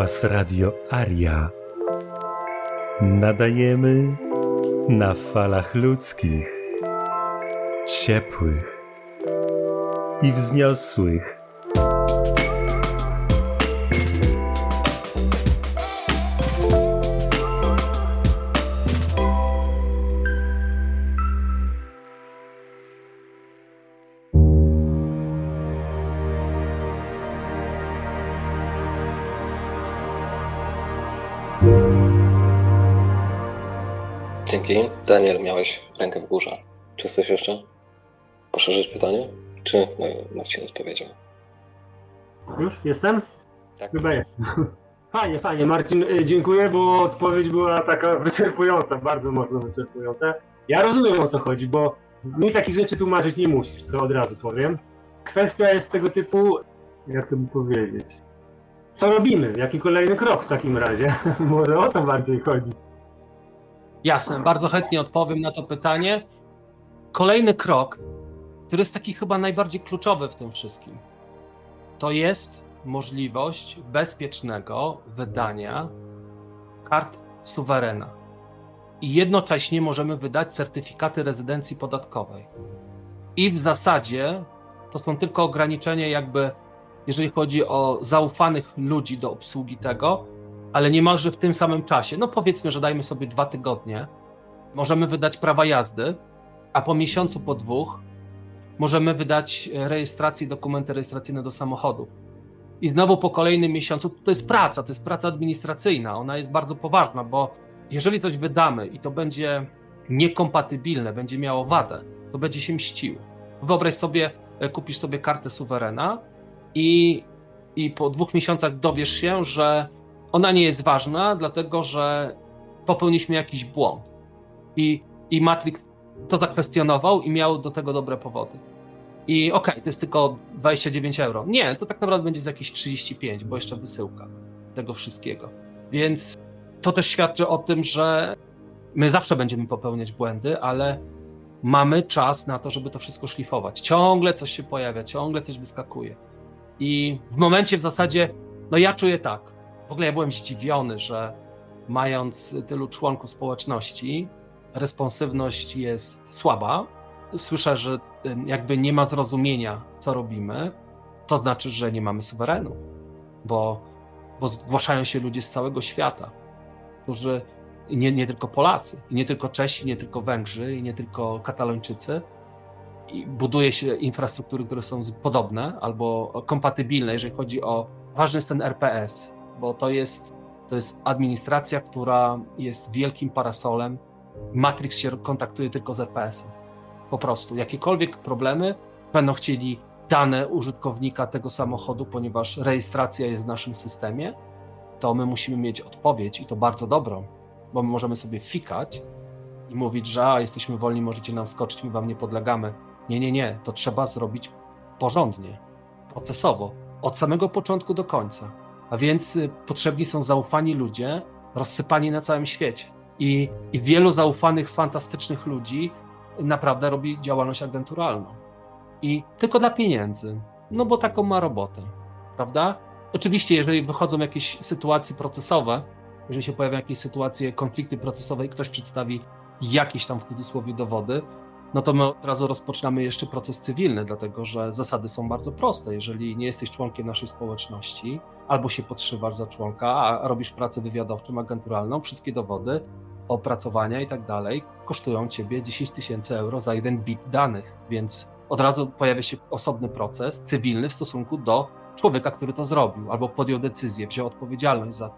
Was Radio Aria. Nadajemy na falach ludzkich, ciepłych i wzniosłych. Daniel, miałeś rękę w górze. Czy chcesz jeszcze poszerzyć pytanie? Czy Marcin odpowiedział? Już? Jestem? Tak. Chyba jest. Fajnie, fajnie. Marcin, y, dziękuję, bo odpowiedź była taka wyczerpująca, bardzo mocno wyczerpująca. Ja rozumiem o co chodzi, bo mi takich rzeczy tłumaczyć nie musisz, to od razu powiem. Kwestia jest tego typu, jak to by powiedzieć, co robimy? Jaki kolejny krok w takim razie? Może o to bardziej chodzi. Jasne, bardzo chętnie odpowiem na to pytanie. Kolejny krok, który jest taki chyba najbardziej kluczowy w tym wszystkim, to jest możliwość bezpiecznego wydania kart suwerena. I jednocześnie możemy wydać certyfikaty rezydencji podatkowej. I w zasadzie to są tylko ograniczenia, jakby jeżeli chodzi o zaufanych ludzi do obsługi tego, ale niemalże w tym samym czasie. No powiedzmy, że dajmy sobie dwa tygodnie. Możemy wydać prawa jazdy, a po miesiącu, po dwóch możemy wydać rejestrację, dokumenty rejestracyjne do samochodów. I znowu po kolejnym miesiącu to jest praca, to jest praca administracyjna. Ona jest bardzo poważna, bo jeżeli coś wydamy i to będzie niekompatybilne, będzie miało wadę, to będzie się mściło. Wyobraź sobie, e, kupisz sobie kartę suwerena i, i po dwóch miesiącach dowiesz się, że ona nie jest ważna, dlatego że popełniliśmy jakiś błąd. I, i Matrix to zakwestionował i miał do tego dobre powody. I okej, okay, to jest tylko 29 euro. Nie, to tak naprawdę będzie za jakieś 35, bo jeszcze wysyłka tego wszystkiego. Więc to też świadczy o tym, że my zawsze będziemy popełniać błędy, ale mamy czas na to, żeby to wszystko szlifować. Ciągle coś się pojawia, ciągle coś wyskakuje. I w momencie w zasadzie, no ja czuję tak. W ogóle ja byłem zdziwiony, że mając tylu członków społeczności, responsywność jest słaba. Słyszę, że jakby nie ma zrozumienia, co robimy. To znaczy, że nie mamy suwerenu, bo, bo zgłaszają się ludzie z całego świata, którzy nie, nie tylko Polacy, nie tylko Czesi, nie tylko Węgrzy, nie tylko Katalończycy. I buduje się infrastruktury, które są podobne albo kompatybilne, jeżeli chodzi o. Ważny jest ten RPS, bo to jest, to jest administracja, która jest wielkim parasolem. Matrix się kontaktuje tylko z RPS-em. Po prostu. Jakiekolwiek problemy będą chcieli dane użytkownika tego samochodu, ponieważ rejestracja jest w naszym systemie, to my musimy mieć odpowiedź i to bardzo dobrą, bo my możemy sobie fikać i mówić, że a, jesteśmy wolni, możecie nam skoczyć, my wam nie podlegamy. Nie, nie, nie, to trzeba zrobić porządnie, procesowo, od samego początku do końca. A więc y, potrzebni są zaufani ludzie, rozsypani na całym świecie. I, I wielu zaufanych, fantastycznych ludzi naprawdę robi działalność agenturalną. I tylko dla pieniędzy. No bo taką ma robotę, prawda? Oczywiście, jeżeli wychodzą jakieś sytuacje procesowe, jeżeli się pojawiają jakieś sytuacje, konflikty procesowe i ktoś przedstawi jakieś tam w cudzysłowie dowody, no to my od razu rozpoczynamy jeszcze proces cywilny, dlatego że zasady są bardzo proste. Jeżeli nie jesteś członkiem naszej społeczności, albo się podszywasz za członka, a robisz pracę wywiadowczą, agenturalną, wszystkie dowody, opracowania i tak dalej kosztują ciebie 10 tysięcy euro za jeden bit danych, więc od razu pojawia się osobny proces cywilny w stosunku do człowieka, który to zrobił, albo podjął decyzję, wziął odpowiedzialność za to.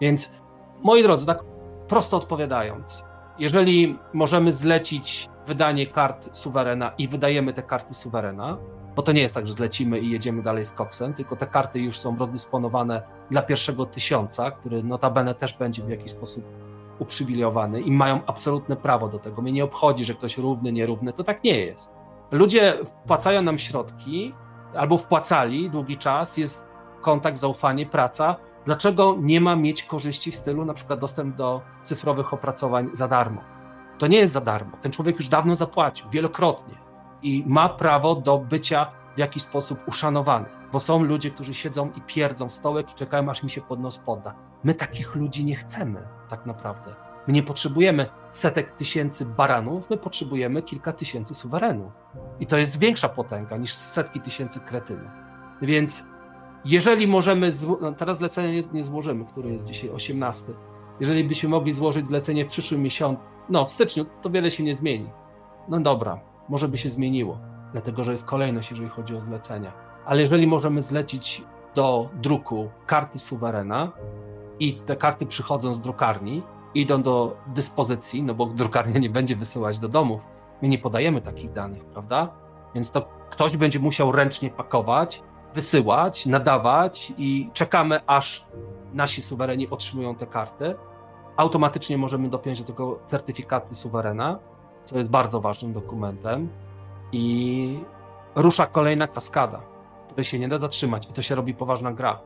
Więc, moi drodzy, tak prosto odpowiadając, jeżeli możemy zlecić wydanie kart suwerena i wydajemy te karty suwerena, bo to nie jest tak, że zlecimy i jedziemy dalej z koksem, tylko te karty już są rozdysponowane dla pierwszego tysiąca, który notabene też będzie w jakiś sposób uprzywilejowany i mają absolutne prawo do tego. Mnie nie obchodzi, że ktoś równy, nierówny, to tak nie jest. Ludzie wpłacają nam środki, albo wpłacali długi czas, jest kontakt, zaufanie, praca. Dlaczego nie ma mieć korzyści w stylu na przykład dostęp do cyfrowych opracowań za darmo? To nie jest za darmo. Ten człowiek już dawno zapłacił, wielokrotnie i ma prawo do bycia w jakiś sposób uszanowany, bo są ludzie, którzy siedzą i pierdzą stołek i czekają, aż mi się pod nos podda. My takich ludzi nie chcemy, tak naprawdę. My nie potrzebujemy setek tysięcy baranów, my potrzebujemy kilka tysięcy suwerenów. I to jest większa potęga niż setki tysięcy kretynów. Więc jeżeli możemy, no teraz zlecenie nie, nie złożymy, które jest dzisiaj 18. Jeżeli byśmy mogli złożyć zlecenie w przyszłym miesiącu, no w styczniu, to wiele się nie zmieni. No dobra, może by się zmieniło, dlatego że jest kolejność, jeżeli chodzi o zlecenia. Ale jeżeli możemy zlecić do druku karty suwerena i te karty przychodzą z drukarni, idą do dyspozycji, no bo drukarnia nie będzie wysyłać do domów. My nie podajemy takich danych, prawda? Więc to ktoś będzie musiał ręcznie pakować, wysyłać, nadawać i czekamy, aż nasi suwereni otrzymują te karty. Automatycznie możemy dopiąć do tego certyfikaty suwerena, co jest bardzo ważnym dokumentem. I rusza kolejna kaskada, której się nie da zatrzymać. I to się robi poważna gra.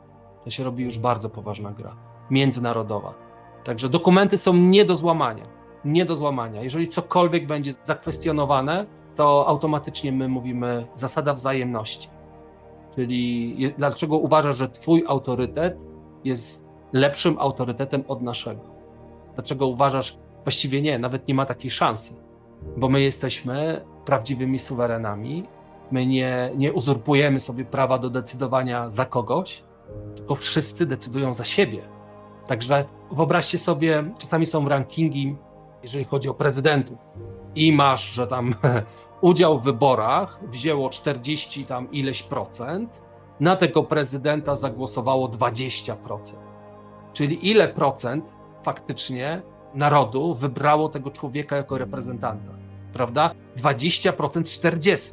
To się robi już bardzo poważna gra. Międzynarodowa. Także dokumenty są nie do złamania. Nie do złamania. Jeżeli cokolwiek będzie zakwestionowane, to automatycznie my mówimy zasada wzajemności. Czyli dlaczego uważasz, że Twój autorytet jest lepszym autorytetem od naszego? Dlaczego uważasz, właściwie nie, nawet nie ma takiej szansy, bo my jesteśmy prawdziwymi suwerenami, my nie, nie uzurpujemy sobie prawa do decydowania za kogoś, tylko wszyscy decydują za siebie. Także wyobraźcie sobie, czasami są rankingi, jeżeli chodzi o prezydentów, i masz, że tam udział w wyborach wzięło 40 tam ileś procent, na tego prezydenta zagłosowało 20%. Czyli ile procent faktycznie narodu wybrało tego człowieka jako reprezentanta? Prawda? 20% z 40.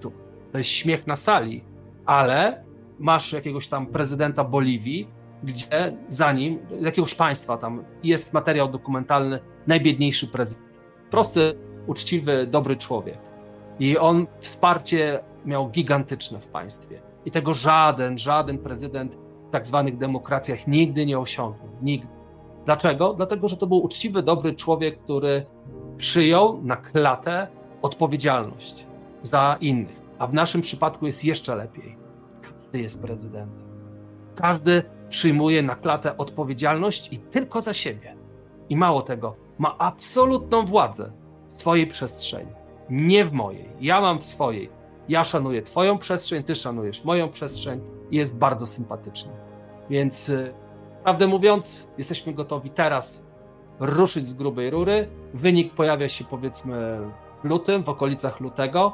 To jest śmiech na sali, ale masz jakiegoś tam prezydenta Boliwii, gdzie za nim, jakiegoś państwa tam jest materiał dokumentalny, najbiedniejszy prezydent. Prosty, uczciwy, dobry człowiek. I on wsparcie miał gigantyczne w państwie. I tego żaden, żaden prezydent w tak zwanych demokracjach nigdy nie osiągnął. Nigdy. Dlaczego? Dlatego, że to był uczciwy, dobry człowiek, który przyjął na klatę odpowiedzialność za innych. A w naszym przypadku jest jeszcze lepiej. Każdy jest prezydentem. Każdy przyjmuje na klatę odpowiedzialność i tylko za siebie. I mało tego, ma absolutną władzę w swojej przestrzeni nie w mojej. Ja mam w swojej. Ja szanuję Twoją przestrzeń, Ty szanujesz moją przestrzeń i jest bardzo sympatyczny. Więc, y, prawdę mówiąc, jesteśmy gotowi teraz ruszyć z grubej rury. Wynik pojawia się powiedzmy w lutym, w okolicach lutego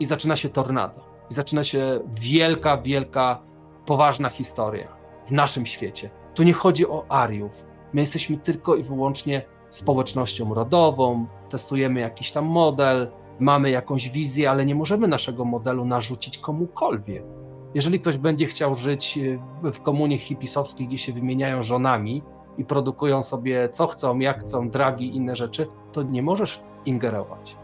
i zaczyna się tornado. I zaczyna się wielka, wielka, poważna historia w naszym świecie. Tu nie chodzi o Ariów. My jesteśmy tylko i wyłącznie społecznością rodową, testujemy jakiś tam model, mamy jakąś wizję, ale nie możemy naszego modelu narzucić komukolwiek. Jeżeli ktoś będzie chciał żyć e, w komunie hipisowskiej, gdzie się wymieniają żonami i produkują sobie co chcą, jak chcą, dragi i inne rzeczy, to nie możesz ingerować.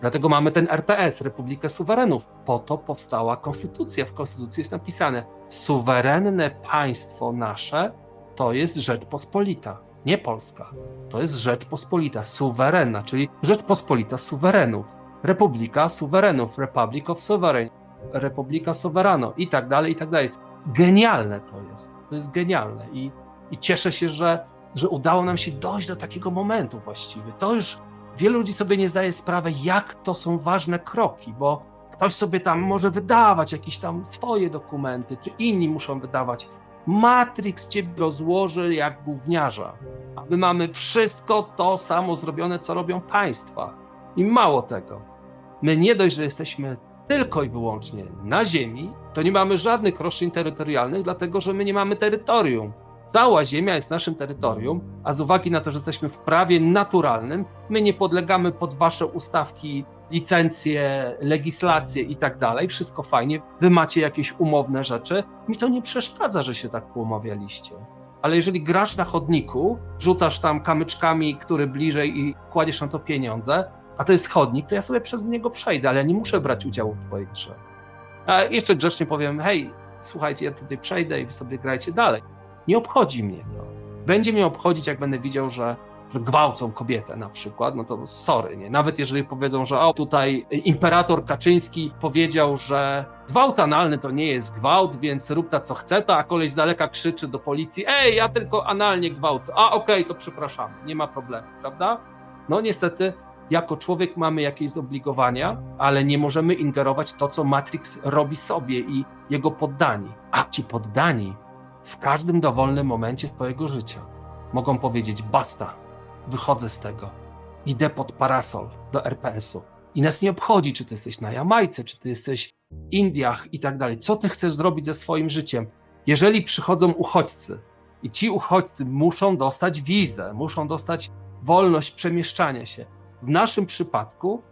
Dlatego mamy ten RPS, Republikę Suwerenów. Po to powstała konstytucja. W konstytucji jest napisane: suwerenne państwo nasze to jest Rzeczpospolita, nie Polska. To jest Rzeczpospolita, suwerenna, czyli Rzeczpospolita suwerenów. Republika Suwerenów, Republic of Sovereign, Republika Soverano i tak dalej, i tak dalej. Genialne to jest. To jest genialne i, i cieszę się, że, że udało nam się dojść do takiego momentu właściwie. To już wielu ludzi sobie nie zdaje sprawy, jak to są ważne kroki, bo ktoś sobie tam może wydawać jakieś tam swoje dokumenty, czy inni muszą wydawać. Matrix ciebie rozłoży jak gówniarza, a my mamy wszystko to samo zrobione, co robią państwa. I mało tego, My nie dość, że jesteśmy tylko i wyłącznie na ziemi, to nie mamy żadnych roszczeń terytorialnych, dlatego że my nie mamy terytorium. Cała ziemia jest naszym terytorium, a z uwagi na to, że jesteśmy w prawie naturalnym, my nie podlegamy pod wasze ustawki, licencje, legislacje i tak dalej. Wszystko fajnie, wy macie jakieś umowne rzeczy. Mi to nie przeszkadza, że się tak poumawialiście. Ale jeżeli grasz na chodniku, rzucasz tam kamyczkami, który bliżej i kładziesz na to pieniądze, a to jest chodnik, to ja sobie przez niego przejdę, ale nie muszę brać udziału w twojej grze. A jeszcze grzecznie powiem, hej, słuchajcie, ja tutaj przejdę i wy sobie grajcie dalej. Nie obchodzi mnie to. Będzie mnie obchodzić, jak będę widział, że gwałcą kobietę na przykład, no to sorry, nie? Nawet jeżeli powiedzą, że o, tutaj imperator Kaczyński powiedział, że gwałt analny to nie jest gwałt, więc rób ta co chce, to a koleś z daleka krzyczy do policji, ej, ja tylko analnie gwałcę, a okej, okay, to przepraszamy, nie ma problemu, prawda? No niestety jako człowiek mamy jakieś zobligowania, ale nie możemy ingerować to, co Matrix robi sobie i jego poddani. A ci poddani w każdym dowolnym momencie swojego życia mogą powiedzieć basta, wychodzę z tego, idę pod parasol do RPS-u. I nas nie obchodzi, czy ty jesteś na Jamajce, czy ty jesteś w Indiach i tak dalej. Co ty chcesz zrobić ze swoim życiem? Jeżeli przychodzą uchodźcy i ci uchodźcy muszą dostać wizę, muszą dostać wolność przemieszczania się. W naszym przypadku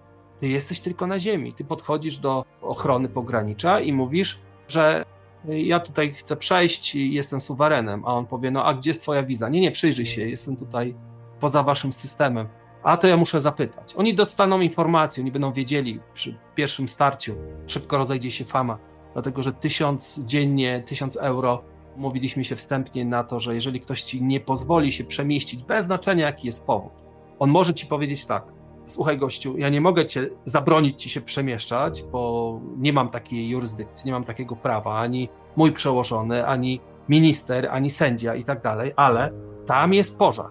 ty jesteś tylko na ziemi. Ty podchodzisz do ochrony pogranicza i mówisz, że ja tutaj chcę przejść i jestem suwerenem, a on powie, no a gdzie jest twoja wiza? Nie, nie, przyjrzyj się, jestem tutaj poza waszym systemem. A to ja muszę zapytać. Oni dostaną informację, oni będą wiedzieli przy pierwszym starciu, szybko rozejdzie się fama, dlatego że tysiąc dziennie, tysiąc euro, mówiliśmy się wstępnie na to, że jeżeli ktoś ci nie pozwoli się przemieścić, bez znaczenia jaki jest powód, on może ci powiedzieć tak, słuchaj gościu, ja nie mogę cię zabronić ci się przemieszczać, bo nie mam takiej jurysdykcji, nie mam takiego prawa, ani mój przełożony, ani minister, ani sędzia i tak dalej, ale tam jest pożar,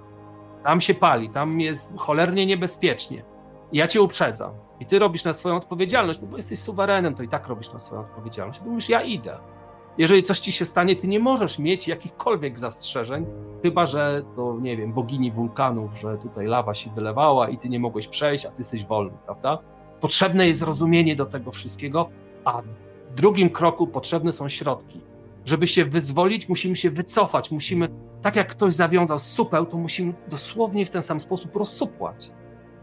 tam się pali, tam jest cholernie niebezpiecznie. Ja cię uprzedzam. I ty robisz na swoją odpowiedzialność, no bo jesteś suwerenem, to i tak robisz na swoją odpowiedzialność. I mówisz, ja idę. Jeżeli coś ci się stanie, ty nie możesz mieć jakichkolwiek zastrzeżeń, chyba że to, nie wiem, bogini wulkanów, że tutaj lawa się wylewała i ty nie mogłeś przejść, a ty jesteś wolny, prawda? Potrzebne jest zrozumienie do tego wszystkiego, a w drugim kroku potrzebne są środki. Żeby się wyzwolić, musimy się wycofać, musimy, tak jak ktoś zawiązał supeł, to musimy dosłownie w ten sam sposób rozsupłać.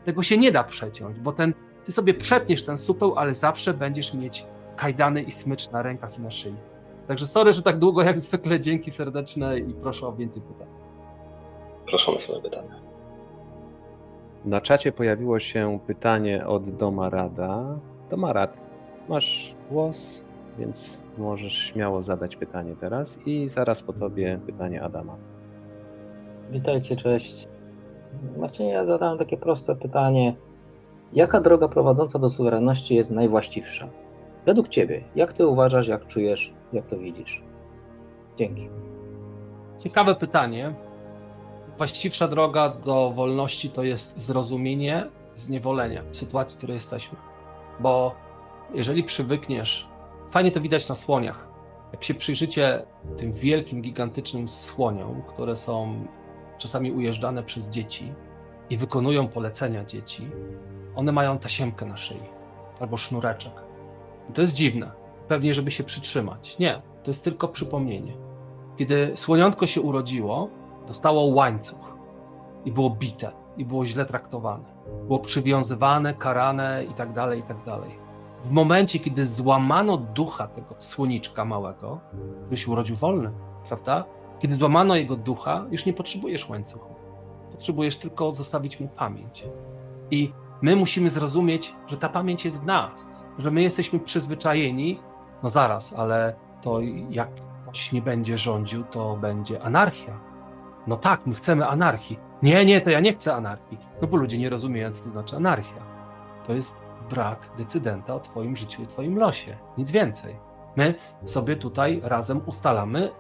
Tego się nie da przeciąć, bo ten, ty sobie przetniesz ten supeł, ale zawsze będziesz mieć kajdany i smycz na rękach i na szyi. Także sorry, że tak długo, jak zwykle, dzięki serdeczne i proszę o więcej pytań. Proszę o swoje pytania. Na czacie pojawiło się pytanie od Domarada. Domarad, masz głos, więc możesz śmiało zadać pytanie teraz i zaraz po tobie pytanie Adama. Witajcie, cześć. Marcinie, ja zadałem takie proste pytanie. Jaka droga prowadząca do suwerenności jest najwłaściwsza? Według Ciebie, jak Ty uważasz, jak czujesz, jak to widzisz? Dzięki. Ciekawe pytanie. Właściwsza droga do wolności to jest zrozumienie zniewolenia sytuacji, w której jesteśmy. Bo jeżeli przywykniesz, fajnie to widać na słoniach. Jak się przyjrzycie tym wielkim, gigantycznym słoniom, które są czasami ujeżdżane przez dzieci i wykonują polecenia dzieci, one mają tasiemkę na szyi albo sznureczek. To jest dziwne. Pewnie, żeby się przytrzymać. Nie, to jest tylko przypomnienie. Kiedy słoniątko się urodziło, dostało łańcuch i było bite, i było źle traktowane. Było przywiązywane, karane i tak dalej, i tak dalej. W momencie, kiedy złamano ducha tego słoniczka małego, który się urodził wolny, prawda? Kiedy złamano jego ducha, już nie potrzebujesz łańcuchu. Potrzebujesz tylko zostawić mu pamięć. I my musimy zrozumieć, że ta pamięć jest w nas, że my jesteśmy przyzwyczajeni, no zaraz, ale to jak ktoś nie będzie rządził, to będzie anarchia. No tak, my chcemy anarchii. Nie, nie, to ja nie chcę anarchii. No bo ludzie nie rozumieją, co to znaczy anarchia. To jest brak decydenta o Twoim życiu i Twoim losie. Nic więcej. My sobie tutaj razem ustalamy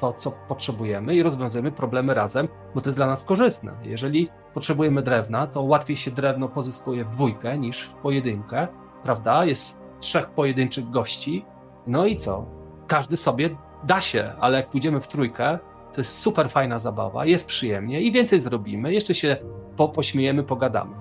to, co potrzebujemy i rozwiązujemy problemy razem, bo to jest dla nas korzystne. Jeżeli potrzebujemy drewna, to łatwiej się drewno pozyskuje w dwójkę niż w pojedynkę, prawda? Jest trzech pojedynczych gości. No i co? Każdy sobie da się, ale jak pójdziemy w trójkę, to jest super fajna zabawa, jest przyjemnie i więcej zrobimy, jeszcze się po, pośmiejemy, pogadamy.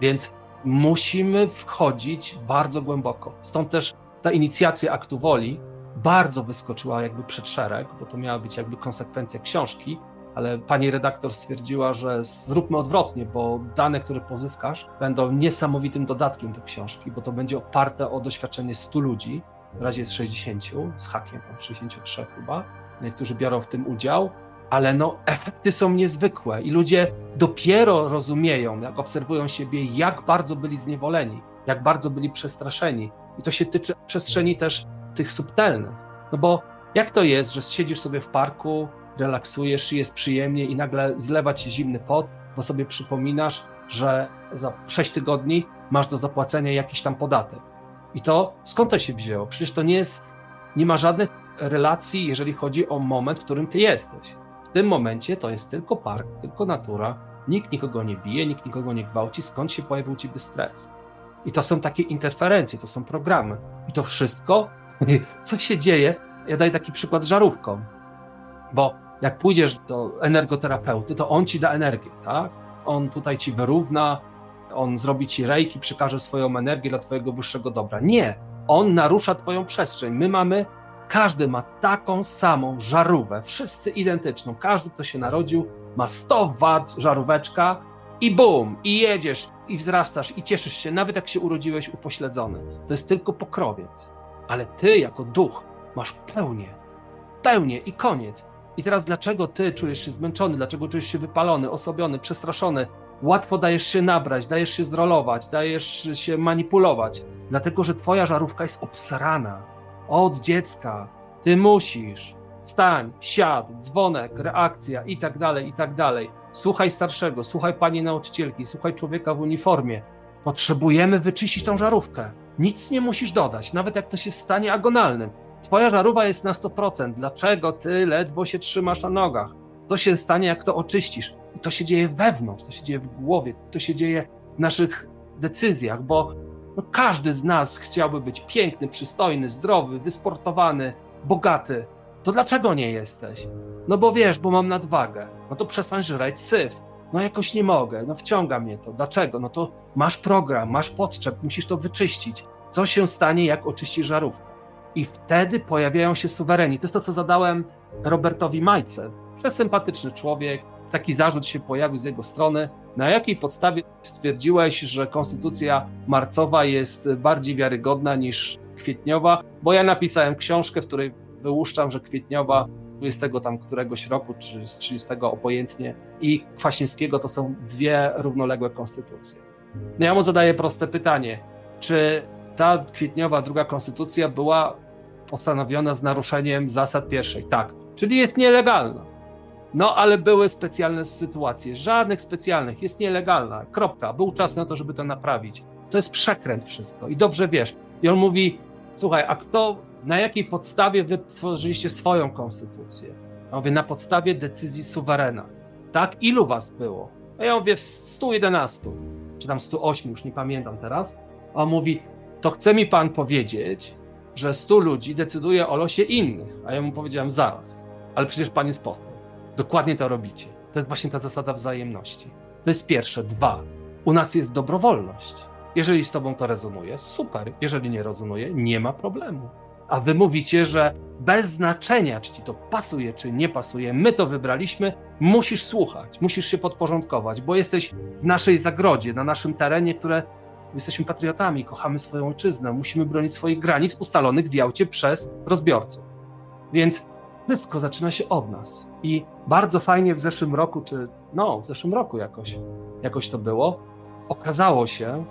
Więc musimy wchodzić bardzo głęboko. Stąd też ta inicjacja aktu woli bardzo wyskoczyła jakby przed szereg, bo to miała być jakby konsekwencja książki, ale pani redaktor stwierdziła, że zróbmy odwrotnie, bo dane, które pozyskasz, będą niesamowitym dodatkiem do książki, bo to będzie oparte o doświadczenie 100 ludzi, w razie jest 60 z hakiem, tam 63 chyba, którzy biorą w tym udział, ale no efekty są niezwykłe i ludzie dopiero rozumieją, jak obserwują siebie, jak bardzo byli zniewoleni, jak bardzo byli przestraszeni. I to się tyczy przestrzeni też tych subtelnych. No bo jak to jest, że siedzisz sobie w parku, relaksujesz, jest przyjemnie i nagle zlewa ci zimny pot bo sobie przypominasz, że za 6 tygodni masz do zapłacenia jakiś tam podatek. I to skąd to się wzięło? Przecież to nie jest, nie ma żadnych relacji, jeżeli chodzi o moment, w którym ty jesteś. W tym momencie to jest tylko park, tylko natura, nikt nikogo nie bije, nikt nikogo nie gwałci, skąd się pojawił ciebie stres. I to są takie interferencje, to są programy. I to wszystko, co się dzieje, ja daję taki przykład żarówką, bo jak pójdziesz do energoterapeuty, to on ci da energię, tak? On tutaj ci wyrówna, on zrobi ci rejki, przekaże swoją energię dla twojego wyższego dobra. Nie, on narusza twoją przestrzeń. My mamy, każdy ma taką samą żarówkę, wszyscy identyczną. Każdy, kto się narodził, ma 100 wat żaróweczka i bum, i jedziesz, i wzrastasz, i cieszysz się, nawet jak się urodziłeś upośledzony. To jest tylko pokrowiec. Ale ty, jako duch, masz pełnię. Pełnię i koniec. I teraz dlaczego ty czujesz się zmęczony, dlaczego czujesz się wypalony, osobiony, przestraszony, łatwo dajesz się nabrać, dajesz się zrolować, dajesz się manipulować, dlatego że twoja żarówka jest obsrana. Od dziecka. Ty musisz. Stań, siad, dzwonek, reakcja i tak dalej, i tak dalej. Słuchaj starszego, słuchaj pani nauczycielki, słuchaj człowieka w uniformie. Potrzebujemy wyczyścić tą żarówkę. Nic nie musisz dodać, nawet jak to się stanie agonalnym. Twoja żarówa jest na 100%. Dlaczego ty ledwo się trzymasz na nogach? To się stanie, jak to oczyścisz. I to się dzieje wewnątrz, to się dzieje w głowie, to się dzieje w naszych decyzjach, bo no każdy z nas chciałby być piękny, przystojny, zdrowy, wysportowany, bogaty. To dlaczego nie jesteś? No bo wiesz, bo mam nadwagę. No to przestań żreć syf. No jakoś nie mogę, no wciąga mnie to. Dlaczego? No to masz program, masz podczep, musisz to wyczyścić. Co się stanie, jak oczyścisz żarówkę? I wtedy pojawiają się suwereni. To jest to, co zadałem Robertowi Majce. Przesympatyczny człowiek, taki zarzut się pojawił z jego strony. Na jakiej podstawie stwierdziłeś, że konstytucja marcowa jest bardziej wiarygodna niż kwietniowa? Bo ja napisałem książkę, w której wyłuszczam, że kwietniowa 20 tam któregoś roku, czy z 30 obojętnie, i Kwaśniewskiego to są dwie równoległe konstytucje. No ja mu zadaję proste pytanie, czy ta kwietniowa druga konstytucja była postanowiona z naruszeniem zasad pierwszej? Tak, czyli jest nielegalna. No, ale były specjalne sytuacje. Żadnych specjalnych, jest nielegalna. Kropka. Był czas na to, żeby to naprawić. To jest przekręt wszystko. I dobrze wiesz. I on mówi: Słuchaj, a kto, na jakiej podstawie wy tworzyliście swoją konstytucję? Ja mówię: Na podstawie decyzji suwerena. Tak? Ilu was było? A ja mówię: w 111, czy tam 108, już nie pamiętam teraz. A on mówi: To chce mi pan powiedzieć, że 100 ludzi decyduje o losie innych. A ja mu powiedziałem: Zaraz, ale przecież pan jest posłem. Dokładnie to robicie. To jest właśnie ta zasada wzajemności. To jest pierwsze. Dwa. U nas jest dobrowolność. Jeżeli z tobą to rezonuje, super. Jeżeli nie rezonuje, nie ma problemu. A wy mówicie, że bez znaczenia, czy ci to pasuje, czy nie pasuje, my to wybraliśmy, musisz słuchać, musisz się podporządkować, bo jesteś w naszej zagrodzie, na naszym terenie, które jesteśmy patriotami, kochamy swoją ojczyznę, musimy bronić swoich granic ustalonych w Jałcie przez rozbiorców. Więc wszystko zaczyna się od nas. I bardzo fajnie w zeszłym roku, czy no, w zeszłym roku jakoś, jakoś to było, okazało się,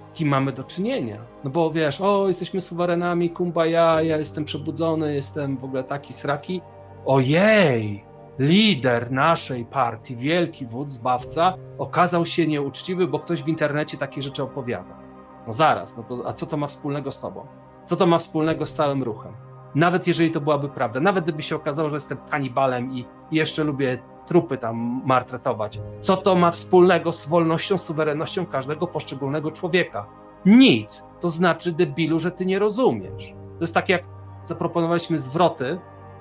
z kim mamy do czynienia. No bo wiesz, o, jesteśmy suwerenami, kumbaya, ja jestem przebudzony, jestem w ogóle taki sraki. Ojej, lider naszej partii, wielki wódz, zbawca, okazał się nieuczciwy, bo ktoś w internecie takie rzeczy opowiada. No zaraz, no to, a co to ma wspólnego z tobą? Co to ma wspólnego z całym ruchem? Nawet jeżeli to byłaby prawda, nawet gdyby się okazało, że jestem kanibalem i jeszcze lubię trupy tam martretować. Co to ma wspólnego z wolnością, suwerennością każdego poszczególnego człowieka? Nic. To znaczy, debilu, że ty nie rozumiesz. To jest tak jak zaproponowaliśmy zwroty.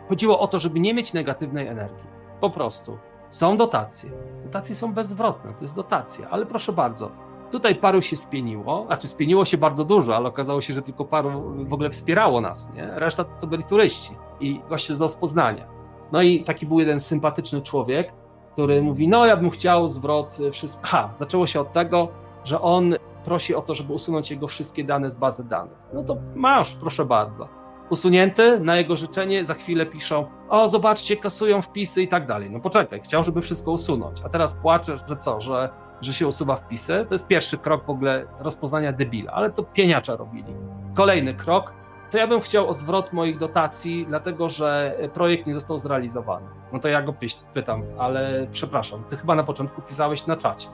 Chodziło o to, żeby nie mieć negatywnej energii. Po prostu. Są dotacje. Dotacje są bezzwrotne, to jest dotacja, ale proszę bardzo, Tutaj paru się spieniło, znaczy spieniło się bardzo dużo, ale okazało się, że tylko paru w ogóle wspierało nas, nie? Reszta to byli turyści i goście z Poznania. No i taki był jeden sympatyczny człowiek, który mówi, no ja bym chciał zwrot wszystko. Aha, zaczęło się od tego, że on prosi o to, żeby usunąć jego wszystkie dane z bazy danych. No to masz, proszę bardzo. Usunięty na jego życzenie, za chwilę piszą, o zobaczcie, kasują wpisy i tak dalej. No poczekaj, chciał, żeby wszystko usunąć, a teraz płacze, że co, że że się usuwa wpisy. To jest pierwszy krok w ogóle rozpoznania debila, ale to pieniacza robili. Kolejny krok, to ja bym chciał o zwrot moich dotacji, dlatego że projekt nie został zrealizowany. No to ja go pytam, ale przepraszam, ty chyba na początku pisałeś na czacie.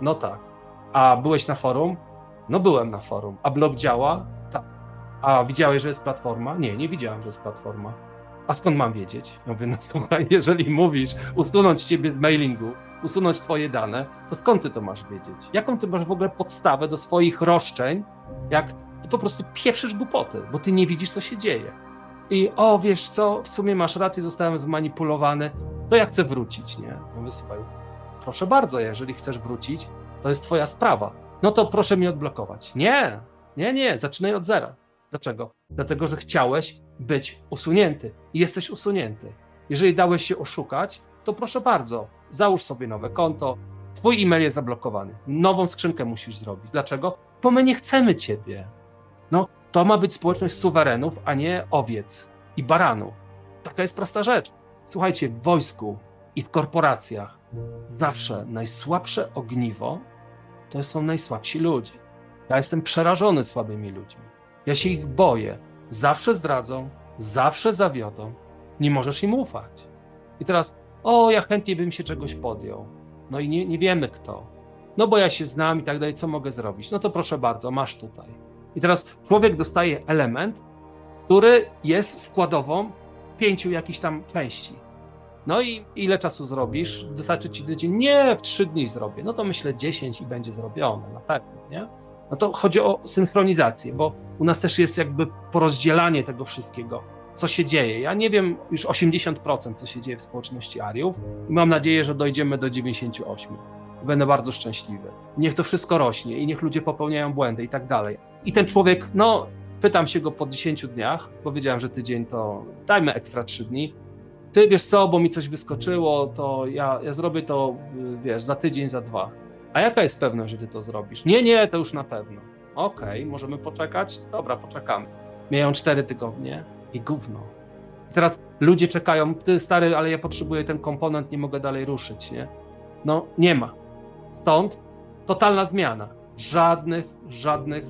No tak. A byłeś na forum? No byłem na forum. A blog działa? Tak. A widziałeś, że jest platforma? Nie, nie widziałem, że jest platforma. A skąd mam wiedzieć? Ja mówię, no słuchaj, jeżeli mówisz usunąć ciebie z mailingu, usunąć twoje dane, to skąd ty to masz wiedzieć? Jaką ty masz w ogóle podstawę do swoich roszczeń, jak ty po prostu pieprzysz głupoty, bo ty nie widzisz, co się dzieje. I o, wiesz co, w sumie masz rację, zostałem zmanipulowany, to ja chcę wrócić, nie? Ja mówię, słuchaj, proszę bardzo, jeżeli chcesz wrócić, to jest twoja sprawa. No to proszę mnie odblokować. Nie, nie, nie, zaczynaj od zera. Dlaczego? Dlatego, że chciałeś być usunięty i jesteś usunięty. Jeżeli dałeś się oszukać, to proszę bardzo, załóż sobie nowe konto, twój e-mail jest zablokowany, nową skrzynkę musisz zrobić. Dlaczego? Bo my nie chcemy ciebie. No, to ma być społeczność suwerenów, a nie owiec i baranów. Taka jest prosta rzecz. Słuchajcie, w wojsku i w korporacjach zawsze najsłabsze ogniwo to są najsłabsi ludzie. Ja jestem przerażony słabymi ludźmi. Ja się ich boję. Zawsze zdradzą, zawsze zawiodą. Nie możesz im ufać. I teraz, o, ja chętnie bym się czegoś podjął. No i nie, nie wiemy kto. No bo ja się znam i tak dalej, co mogę zrobić? No to proszę bardzo, masz tutaj. I teraz człowiek dostaje element, który jest składową pięciu jakichś tam części. No i ile czasu zrobisz? Wystarczy ci tydzień? Nie, w trzy dni zrobię. No to myślę 10 i będzie zrobione, na pewno, nie? No to chodzi o synchronizację, bo u nas też jest jakby porozdzielanie tego wszystkiego, co się dzieje. Ja nie wiem już 80% co się dzieje w społeczności Ariów i mam nadzieję, że dojdziemy do 98. Będę bardzo szczęśliwy. Niech to wszystko rośnie i niech ludzie popełniają błędy i tak dalej. I ten człowiek, no, pytam się go po 10 dniach, powiedziałem, że tydzień to dajmy ekstra 3 dni. Ty wiesz co, bo mi coś wyskoczyło, to ja, ja zrobię to, wiesz, za tydzień, za dwa. A jaka jest pewność, że ty to zrobisz? Nie, nie, to już na pewno. Okej, okay, możemy poczekać? Dobra, poczekamy. Mijają cztery tygodnie i gówno. teraz ludzie czekają, ty stary, ale ja potrzebuję ten komponent, nie mogę dalej ruszyć, nie? No, nie ma. Stąd totalna zmiana. Żadnych, żadnych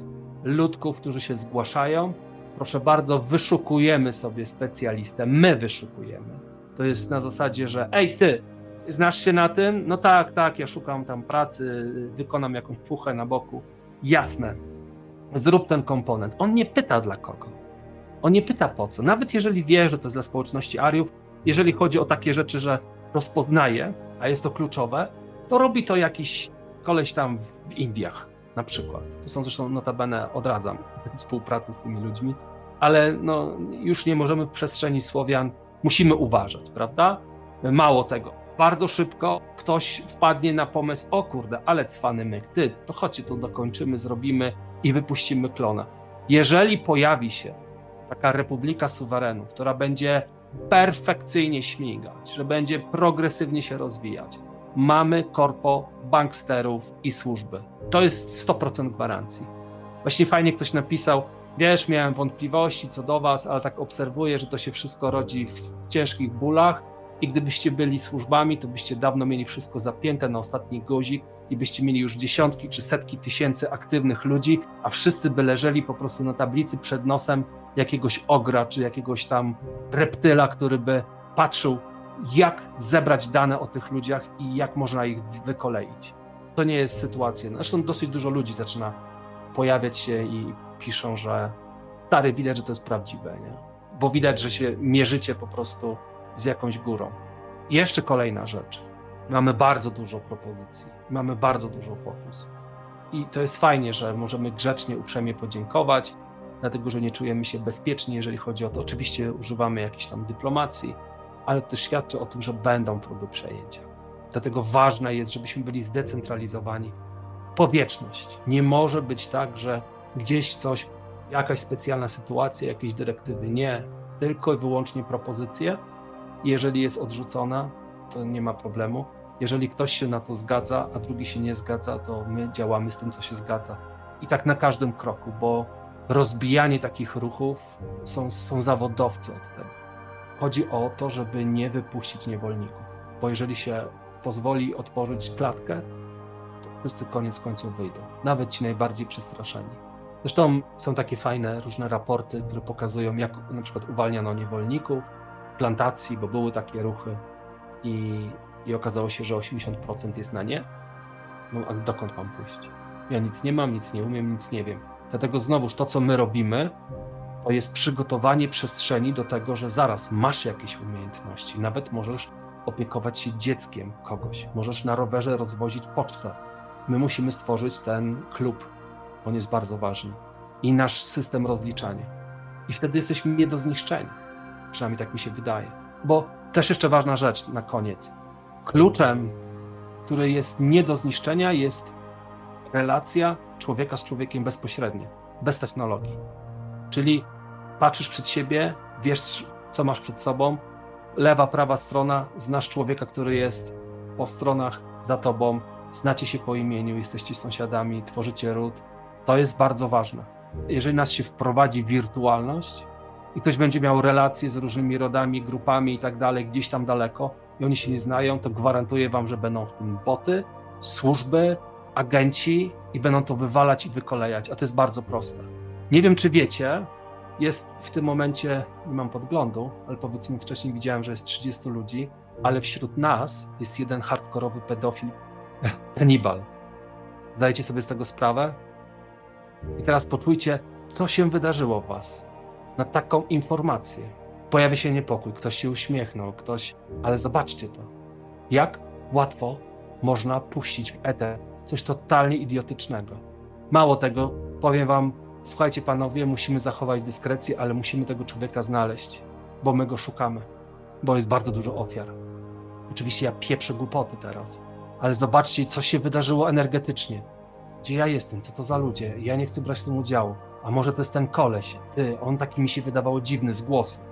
ludków, którzy się zgłaszają. Proszę bardzo, wyszukujemy sobie specjalistę. My wyszukujemy. To jest na zasadzie, że ej ty, znasz się na tym? No tak, tak, ja szukam tam pracy, wykonam jakąś puchę na boku. Jasne. Zrób ten komponent. On nie pyta dla kogo. On nie pyta po co. Nawet jeżeli wie, że to jest dla społeczności Ariów, jeżeli chodzi o takie rzeczy, że rozpoznaje, a jest to kluczowe, to robi to jakiś koleś tam w Indiach na przykład. To są zresztą notabene, odradzam współpracę z tymi ludźmi, ale no, już nie możemy w przestrzeni Słowian, musimy uważać, prawda? Mało tego, bardzo szybko ktoś wpadnie na pomysł, o kurde, ale cwany myk, ty, to chodźcie tu dokończymy, zrobimy i wypuścimy klona. Jeżeli pojawi się taka republika suwerenów, która będzie perfekcyjnie śmigać, że będzie progresywnie się rozwijać, mamy korpo banksterów i służby. To jest 100% gwarancji. Właśnie fajnie ktoś napisał, wiesz, miałem wątpliwości co do was, ale tak obserwuję, że to się wszystko rodzi w ciężkich bólach i gdybyście byli służbami, to byście dawno mieli wszystko zapięte na ostatni guzik i byście mieli już dziesiątki czy setki tysięcy aktywnych ludzi, a wszyscy by leżeli po prostu na tablicy przed nosem jakiegoś ogra czy jakiegoś tam reptyla, który by patrzył, jak zebrać dane o tych ludziach i jak można ich wykoleić. To nie jest sytuacja. Zresztą dosyć dużo ludzi zaczyna pojawiać się i piszą, że stary, widać, że to jest prawdziwe, nie? bo widać, że się mierzycie po prostu z jakąś górą. I jeszcze kolejna rzecz. Mamy bardzo dużo propozycji, mamy bardzo dużo pokus. I to jest fajnie, że możemy grzecznie, uprzejmie podziękować, dlatego że nie czujemy się bezpieczni, jeżeli chodzi o to. Oczywiście używamy jakiejś tam dyplomacji, ale to świadczy o tym, że będą próby przejęcia. Dlatego ważne jest, żebyśmy byli zdecentralizowani. Powietrzność. Nie może być tak, że gdzieś coś, jakaś specjalna sytuacja, jakieś dyrektywy. Nie, tylko i wyłącznie propozycje jeżeli jest odrzucona, to nie ma problemu. Jeżeli ktoś się na to zgadza, a drugi się nie zgadza, to my działamy z tym, co się zgadza. I tak na każdym kroku, bo rozbijanie takich ruchów są, są zawodowcy od tego. Chodzi o to, żeby nie wypuścić niewolników, bo jeżeli się pozwoli otworzyć klatkę, to wszyscy koniec końców wyjdą, nawet ci najbardziej przestraszeni. Zresztą są takie fajne różne raporty, które pokazują, jak na przykład uwalniano niewolników, plantacji, bo były takie ruchy i, i okazało się, że 80% jest na nie. No a dokąd mam pójść? Ja nic nie mam, nic nie umiem, nic nie wiem. Dlatego znowuż to, co my robimy, to jest przygotowanie przestrzeni do tego, że zaraz masz jakieś umiejętności. Nawet możesz opiekować się dzieckiem kogoś. Możesz na rowerze rozwozić pocztę. My musimy stworzyć ten klub. On jest bardzo ważny. I nasz system rozliczania. I wtedy jesteśmy nie do zniszczenia. Przynajmniej tak mi się wydaje. Bo też jeszcze ważna rzecz na koniec. Kluczem, który jest nie do zniszczenia, jest relacja człowieka z człowiekiem bezpośrednio, bez technologii. Czyli patrzysz przed siebie, wiesz, co masz przed sobą, lewa, prawa strona, znasz człowieka, który jest po stronach za tobą, znacie się po imieniu, jesteście sąsiadami, tworzycie ród. To jest bardzo ważne. Jeżeli nas się wprowadzi w wirtualność i ktoś będzie miał relacje z różnymi rodami, grupami i tak dalej, gdzieś tam daleko, i oni się nie znają, to gwarantuję wam, że będą w tym boty, służby, agenci i będą to wywalać i wykolejać. A to jest bardzo proste. Nie wiem, czy wiecie, jest w tym momencie, nie mam podglądu, ale powiedzmy wcześniej widziałem, że jest 30 ludzi, ale wśród nas jest jeden hardkorowy pedofil, kanibal. Zdajecie sobie z tego sprawę? I teraz poczujcie, co się wydarzyło w was na taką informację. Pojawia się niepokój, ktoś się uśmiechnął, ktoś... Ale zobaczcie to. Jak łatwo można puścić w eter coś totalnie idiotycznego. Mało tego, powiem wam, słuchajcie panowie, musimy zachować dyskrecję, ale musimy tego człowieka znaleźć, bo my go szukamy, bo jest bardzo dużo ofiar. Oczywiście ja pieprzę głupoty teraz, ale zobaczcie, co się wydarzyło energetycznie. Gdzie ja jestem? Co to za ludzie? Ja nie chcę brać w tym udziału. A może to jest ten koleś? Ty, on taki mi się wydawało dziwny z głosem.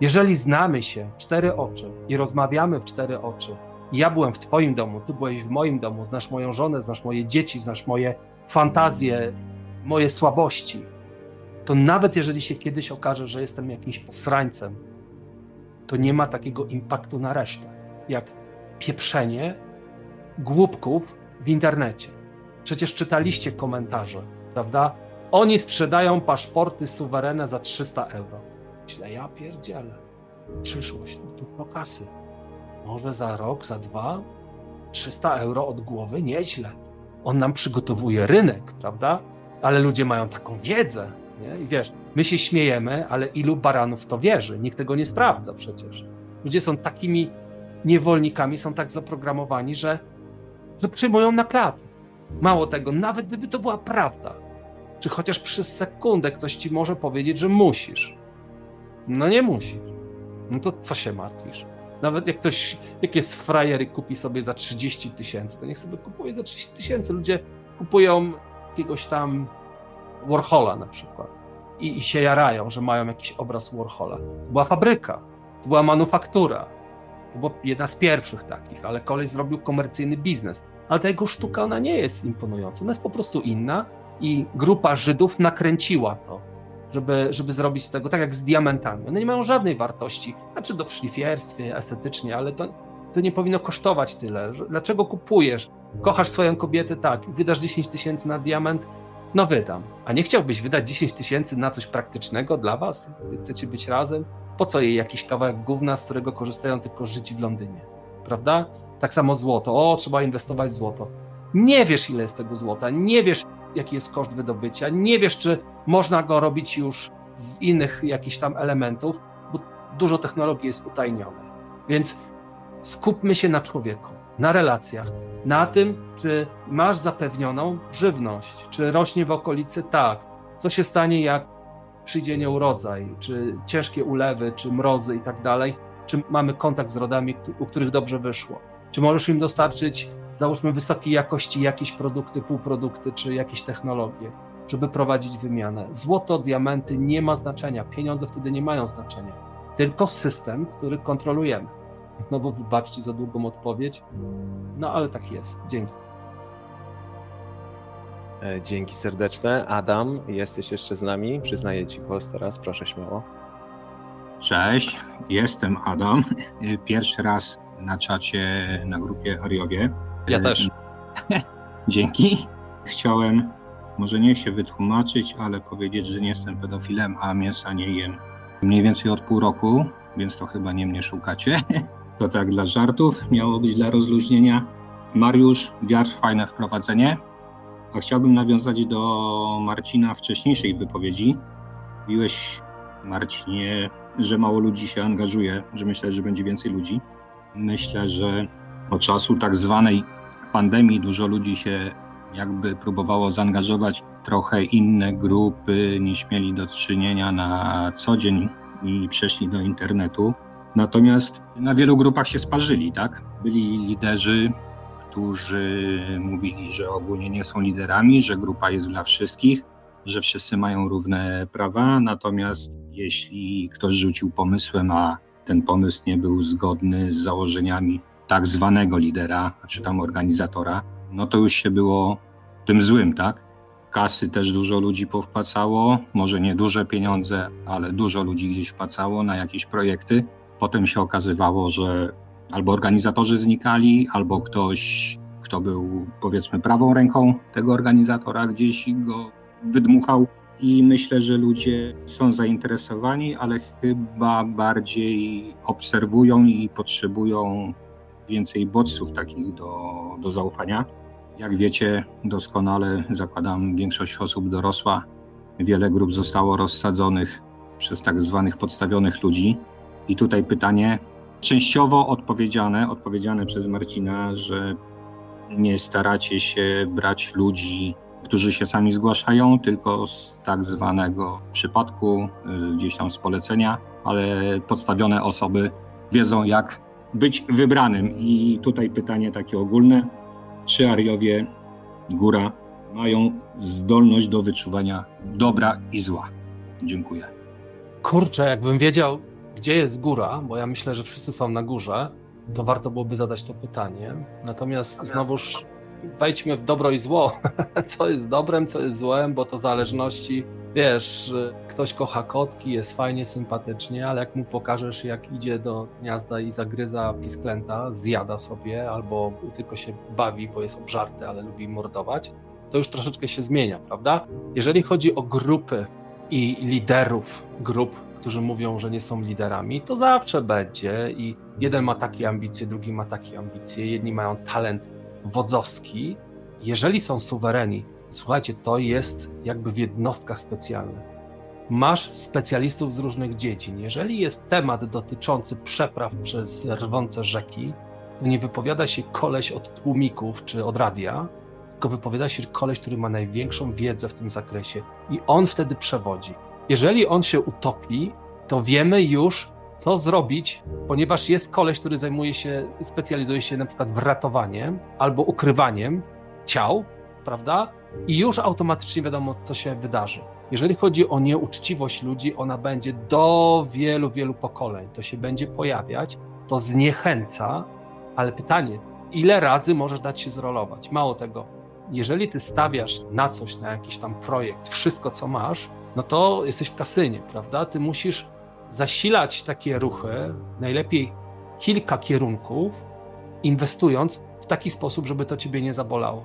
Jeżeli znamy się w cztery oczy i rozmawiamy w cztery oczy, ja byłem w Twoim domu, Ty byłeś w moim domu, znasz moją żonę, znasz moje dzieci, znasz moje fantazje, moje słabości, to nawet jeżeli się kiedyś okaże, że jestem jakimś posrańcem, to nie ma takiego impaktu na resztę, jak pieprzenie głupków w internecie. Przecież czytaliście komentarze, prawda? Oni sprzedają paszporty suwerenne za 300 euro. Myślę, ja pierdzielę. Przyszłość, no tu kasy. Może za rok, za dwa, 300 euro od głowy, nieźle. On nam przygotowuje rynek, prawda? Ale ludzie mają taką wiedzę, nie? I wiesz, my się śmiejemy, ale ilu baranów to wierzy? Nikt tego nie sprawdza przecież. Ludzie są takimi niewolnikami, są tak zaprogramowani, że, że przyjmują na klatę. Mało tego, nawet gdyby to była prawda, czy chociaż przez sekundę ktoś ci może powiedzieć, że musisz. No nie musisz. No to co się martwisz? Nawet jak ktoś, jak jest frajer i kupi sobie za 30 tysięcy, to niech sobie kupuje za 30 tysięcy. Ludzie kupują jakiegoś tam Warhola na przykład I, i się jarają, że mają jakiś obraz Warhola. To była fabryka, to była manufaktura. To była jedna z pierwszych takich, ale kolej zrobił komercyjny biznes. Ale ta jego sztuka, ona nie jest imponująca, ona jest po prostu inna i grupa Żydów nakręciła to żeby, żeby zrobić z tego, tak jak z diamentami. One nie mają żadnej wartości, znaczy do w szlifierstwie, estetycznie, ale to, to nie powinno kosztować tyle. Dlaczego kupujesz? Kochasz swoją kobietę, tak, wydasz 10 tysięcy na diament, no wydam. A nie chciałbyś wydać 10 tysięcy na coś praktycznego dla was? Chcecie być razem? Po co jej jakiś kawałek gówna, z którego korzystają tylko Żydzi w Londynie? Prawda? Tak samo złoto. O, trzeba inwestować w złoto. Nie wiesz, ile jest tego złota, nie wiesz, jaki jest koszt wydobycia, nie wiesz, czy można go robić już z innych jakichś tam elementów, bo dużo technologii jest utajnione. Więc skupmy się na człowieku, na relacjach, na tym, czy masz zapewnioną żywność, czy rośnie w okolicy tak, co się stanie, jak przyjdzie nieurodzaj, czy ciężkie ulewy, czy mrozy i tak dalej, czy mamy kontakt z rodami, u których dobrze wyszło. Czy możesz im dostarczyć załóżmy wysokiej jakości jakieś produkty, półprodukty czy jakieś technologie, żeby prowadzić wymianę. Złoto, diamenty nie ma znaczenia, pieniądze wtedy nie mają znaczenia, tylko system, który kontrolujemy. No bo wybaczcie za długą odpowiedź, no ale tak jest. Dzięki. E, dzięki serdeczne. Adam, jesteś jeszcze z nami? Przyznaję Ci głos teraz, proszę śmiało. Cześć, jestem Adam. Pierwszy raz na czacie na grupie Ariowie. Ja też. Dzięki. Chciałem może nie się wytłumaczyć, ale powiedzieć, że nie jestem pedofilem, a mięsa nie jem mniej więcej od pół roku, więc to chyba nie mnie szukacie. To tak dla żartów, miało być dla rozluźnienia. Mariusz, wiatr, fajne wprowadzenie. A chciałbym nawiązać do Marcina wcześniejszej wypowiedzi. Mówiłeś, Marcinie, że mało ludzi się angażuje, że myślę, że będzie więcej ludzi. Myślę, że od czasu tak zwanej pandemii dużo ludzi się jakby próbowało zaangażować trochę inne grupy niż mieli do czynienia na co dzień i przeszli do internetu. Natomiast na wielu grupach się sparzyli, tak? Byli liderzy, którzy mówili, że ogólnie nie są liderami, że grupa jest dla wszystkich, że wszyscy mają równe prawa. Natomiast jeśli ktoś rzucił pomysłem, a ten pomysł nie był zgodny z założeniami tak zwanego lidera, czy tam organizatora, no to już się było tym złym, tak? Kasy też dużo ludzi powpacało, może nie duże pieniądze, ale dużo ludzi gdzieś wpacało na jakieś projekty. Potem się okazywało, że albo organizatorzy znikali, albo ktoś, kto był powiedzmy prawą ręką tego organizatora, gdzieś go wydmuchał. I myślę, że ludzie są zainteresowani, ale chyba bardziej obserwują i potrzebują więcej bodźców takich do, do zaufania. Jak wiecie, doskonale zakładam, większość osób dorosła. Wiele grup zostało rozsadzonych przez tak zwanych podstawionych ludzi. I tutaj pytanie, częściowo odpowiedziane, odpowiedziane przez Marcina, że nie staracie się brać ludzi, którzy się sami zgłaszają, tylko z tak zwanego przypadku, y, gdzieś tam z polecenia, ale podstawione osoby wiedzą, jak być wybranym. I tutaj pytanie takie ogólne czy Ariowie Góra mają zdolność do wyczuwania dobra i zła. Dziękuję. Kurczę, jakbym wiedział, gdzie jest góra, bo ja myślę, że wszyscy są na górze, to warto byłoby zadać to pytanie. Natomiast znowuż wejdźmy w dobro i zło. Co jest dobrem, co jest złem, bo to zależności wiesz, ktoś kocha kotki, jest fajnie, sympatycznie, ale jak mu pokażesz, jak idzie do gniazda i zagryza pisklęta, zjada sobie, albo tylko się bawi, bo jest obżarty, ale lubi mordować, to już troszeczkę się zmienia, prawda? Jeżeli chodzi o grupy i liderów grup, którzy mówią, że nie są liderami, to zawsze będzie i jeden ma takie ambicje, drugi ma takie ambicje, jedni mają talent wodzowski. Jeżeli są suwereni, Słuchajcie, to jest jakby w jednostkach specjalnych. Masz specjalistów z różnych dziedzin. Jeżeli jest temat dotyczący przepraw przez rwące rzeki, to nie wypowiada się koleś od tłumików czy od radia, tylko wypowiada się koleś, który ma największą wiedzę w tym zakresie i on wtedy przewodzi. Jeżeli on się utopi, to wiemy już, co zrobić, ponieważ jest koleś, który zajmuje się, specjalizuje się na przykład w ratowaniem albo ukrywaniem ciał, prawda? i już automatycznie wiadomo, co się wydarzy. Jeżeli chodzi o nieuczciwość ludzi, ona będzie do wielu, wielu pokoleń. To się będzie pojawiać, to zniechęca, ale pytanie, ile razy możesz dać się zrolować? Mało tego, jeżeli ty stawiasz na coś, na jakiś tam projekt, wszystko co masz, no to jesteś w kasynie, prawda? Ty musisz zasilać takie ruchy, najlepiej kilka kierunków, inwestując w taki sposób, żeby to ciebie nie zabolało.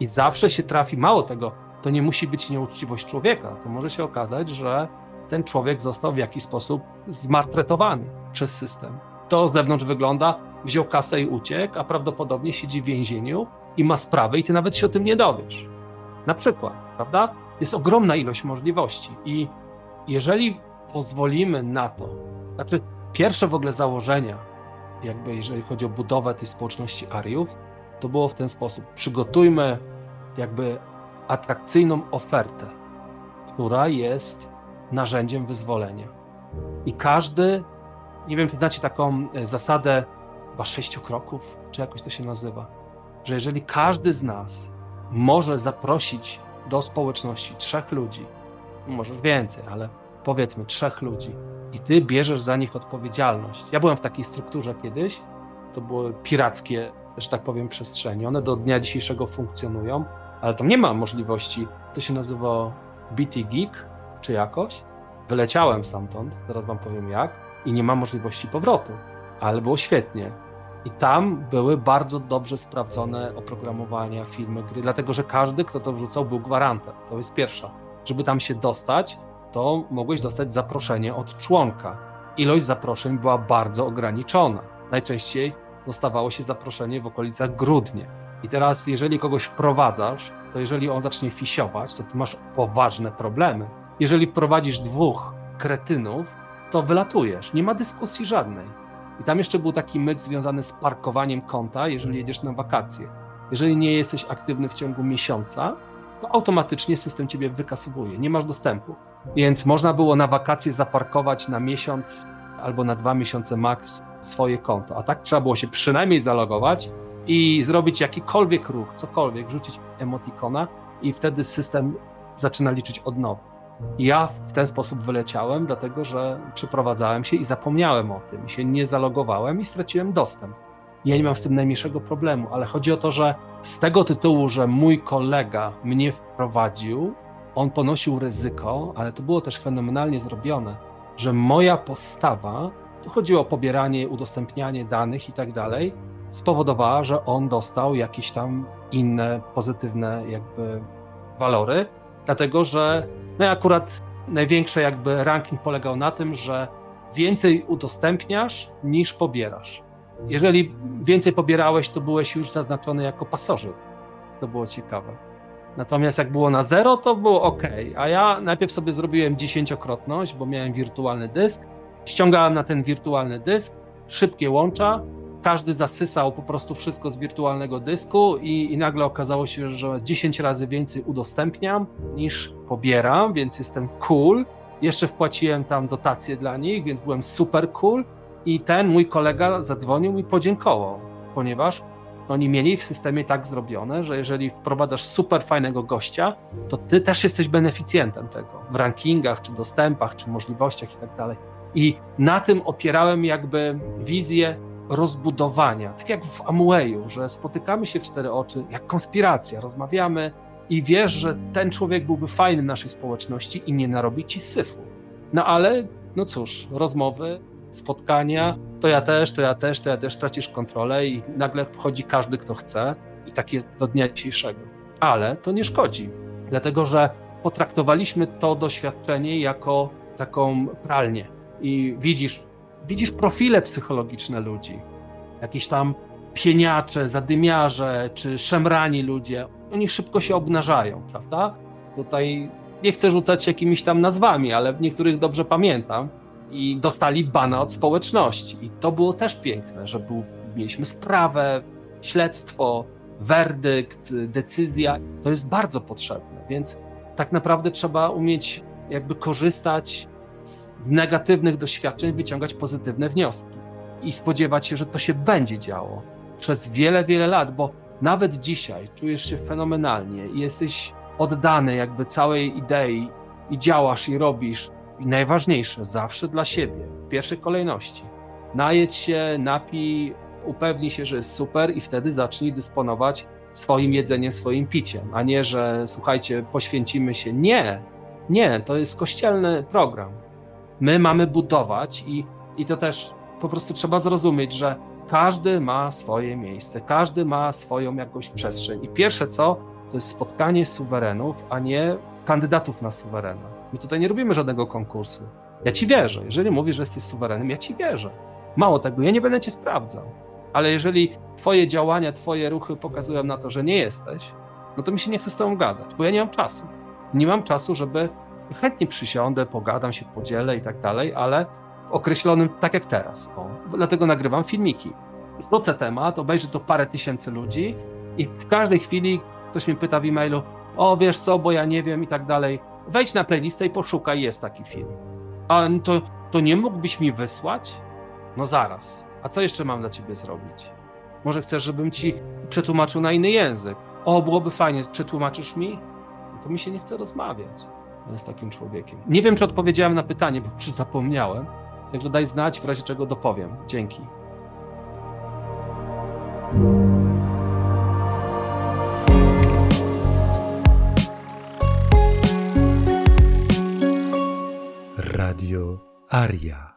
I zawsze się trafi, mało tego, to nie musi być nieuczciwość człowieka. To może się okazać, że ten człowiek został w jakiś sposób zmartretowany przez system. To z zewnątrz wygląda, wziął kasę i uciekł, a prawdopodobnie siedzi w więzieniu i ma sprawę i ty nawet się o tym nie dowiesz. Na przykład, prawda? Jest ogromna ilość możliwości i jeżeli pozwolimy na to, znaczy pierwsze w ogóle założenia, jakby jeżeli chodzi o budowę tej społeczności Ariów, to było w ten sposób. Przygotujmy jakby atrakcyjną ofertę, która jest narzędziem wyzwolenia. I każdy, nie wiem, czy znacie taką e, zasadę chyba sześciu kroków, czy jakoś to się nazywa, że jeżeli każdy z nas może zaprosić do społeczności trzech ludzi, możesz więcej, ale powiedzmy trzech ludzi, i ty bierzesz za nich odpowiedzialność. Ja byłem w takiej strukturze kiedyś, to były pirackie że tak powiem, przestrzeni. One do dnia dzisiejszego funkcjonują, ale tam nie ma możliwości, to się nazywa BT Geek, czy jakoś. Wyleciałem stamtąd, zaraz wam powiem jak, i nie ma możliwości powrotu, ale było świetnie. I tam były bardzo dobrze sprawdzone oprogramowania, filmy, gry, dlatego że każdy, kto to wrzucał, był gwarantem. To jest pierwsza. Żeby tam się dostać, to mogłeś dostać zaproszenie od członka. Ilość zaproszeń była bardzo ograniczona. Najczęściej dostawało się zaproszenie w okolicach grudnia. I teraz, jeżeli kogoś wprowadzasz, to jeżeli on zacznie fisiować, to ty masz poważne problemy. Jeżeli wprowadzisz dwóch kretynów, to wylatujesz. Nie ma dyskusji żadnej. I tam jeszcze był taki myk związany z parkowaniem konta, jeżeli jedziesz na wakacje. Jeżeli nie jesteś aktywny w ciągu miesiąca, to automatycznie system ciebie wykasowuje, nie masz dostępu. Więc można było na wakacje zaparkować na miesiąc albo na dwa miesiące max swoje konto. A tak trzeba było się przynajmniej zalogować i zrobić jakikolwiek ruch, cokolwiek, wrzucić emotikona i wtedy system zaczyna liczyć od nowa. Ja w ten sposób wyleciałem, dlatego że przyprowadzałem się i zapomniałem o tym, się nie zalogowałem i straciłem dostęp. Ja nie mam z tym najmniejszego problemu, ale chodzi o to, że z tego tytułu, że mój kolega mnie wprowadził, on ponosił ryzyko, ale to było też fenomenalnie zrobione, że moja postawa, tu chodziło o pobieranie, udostępnianie danych i tak dalej, spowodowała, że on dostał jakieś tam inne pozytywne jakby walory, dlatego że no akurat największy jakby ranking polegał na tym, że więcej udostępniasz niż pobierasz. Jeżeli więcej pobierałeś, to byłeś już zaznaczony jako pasożyt. To było ciekawe. Natomiast jak było na zero, to było ok. A ja najpierw sobie zrobiłem dziesięciokrotność, bo miałem wirtualny dysk. Ściągałem na ten wirtualny dysk, szybkie łącza, każdy zasysał po prostu wszystko z wirtualnego dysku i, i, nagle okazało się, że 10 razy więcej udostępniam niż pobieram, więc jestem cool. Jeszcze wpłaciłem tam dotacje dla nich, więc byłem super cool. I ten mój kolega zadzwonił i podziękował, ponieważ oni mieli w systemie tak zrobione, że jeżeli wprowadzasz super fajnego gościa, to ty też jesteś beneficjentem tego w rankingach, czy dostępach, czy możliwościach i tak dalej. I na tym opierałem jakby wizję rozbudowania, tak jak w Amwayu, że spotykamy się w cztery oczy, jak konspiracja, rozmawiamy i wiesz, że ten człowiek byłby fajny w naszej społeczności i nie narobi ci syfu. No ale, no cóż, rozmowy, spotkania, to ja też, to ja też, to ja też, tracisz kontrolę i nagle wchodzi każdy, kto chce i tak jest do dnia dzisiejszego. Ale to nie szkodzi, dlatego że potraktowaliśmy to doświadczenie jako taką pralnię i widzisz, widzisz profile psychologiczne ludzi. Jakieś tam pieniacze, zadymiarze czy szemrani ludzie. Oni szybko się obnażają, prawda? Tutaj nie chcę rzucać jakimiś tam nazwami, ale w niektórych dobrze pamiętam. I dostali bana od społeczności. I to było też piękne, że był, mieliśmy sprawę, śledztwo, werdykt, decyzja. To jest bardzo potrzebne, więc tak naprawdę trzeba umieć jakby korzystać z negatywnych doświadczeń wyciągać pozytywne wnioski i spodziewać się, że to się będzie działo przez wiele, wiele lat, bo nawet dzisiaj czujesz się fenomenalnie i jesteś oddany jakby całej idei i działasz i robisz. I najważniejsze, zawsze dla siebie, w pierwszej kolejności. Najedź się, napij, upewnij się, że jest super i wtedy zacznij dysponować swoim jedzeniem, swoim piciem, a nie, że słuchajcie, poświęcimy się. Nie, nie, to jest kościelny program. My mamy budować i, i to też po prostu trzeba zrozumieć, że każdy ma swoje miejsce, każdy ma swoją jakąś przestrzeń. I pierwsze co, to jest spotkanie suwerenów, a nie kandydatów na suwerena. My tutaj nie robimy żadnego konkursu. Ja ci wierzę. Jeżeli mówisz, że jesteś suwerenem, ja ci wierzę. Mało tego, ja nie będę cię sprawdzał. Ale jeżeli twoje działania, twoje ruchy pokazują na to, że nie jesteś, no to mi się nie chce z tobą gadać, bo ja nie mam czasu. Nie mam czasu, żeby chętnie przysiądę, pogadam się, podzielę i tak dalej, ale w określonym, tak jak teraz. O. Dlatego nagrywam filmiki. Rzucę temat, obejrzy to parę tysięcy ludzi i w każdej chwili ktoś mnie pyta w e-mailu, o wiesz co, bo ja nie wiem i tak dalej. Wejdź na playlistę i poszukaj, jest taki film. A to, to nie mógłbyś mi wysłać? No zaraz. A co jeszcze mam dla ciebie zrobić? Może chcesz, żebym ci przetłumaczył na inny język? O, byłoby fajnie, przetłumaczysz mi? To mi się nie chce rozmawiać z takim człowiekiem. Nie wiem, czy odpowiedziałem na pytanie, bo już zapomniałem. Także daj znać, w razie czego dopowiem. Dzięki. Radio Aria.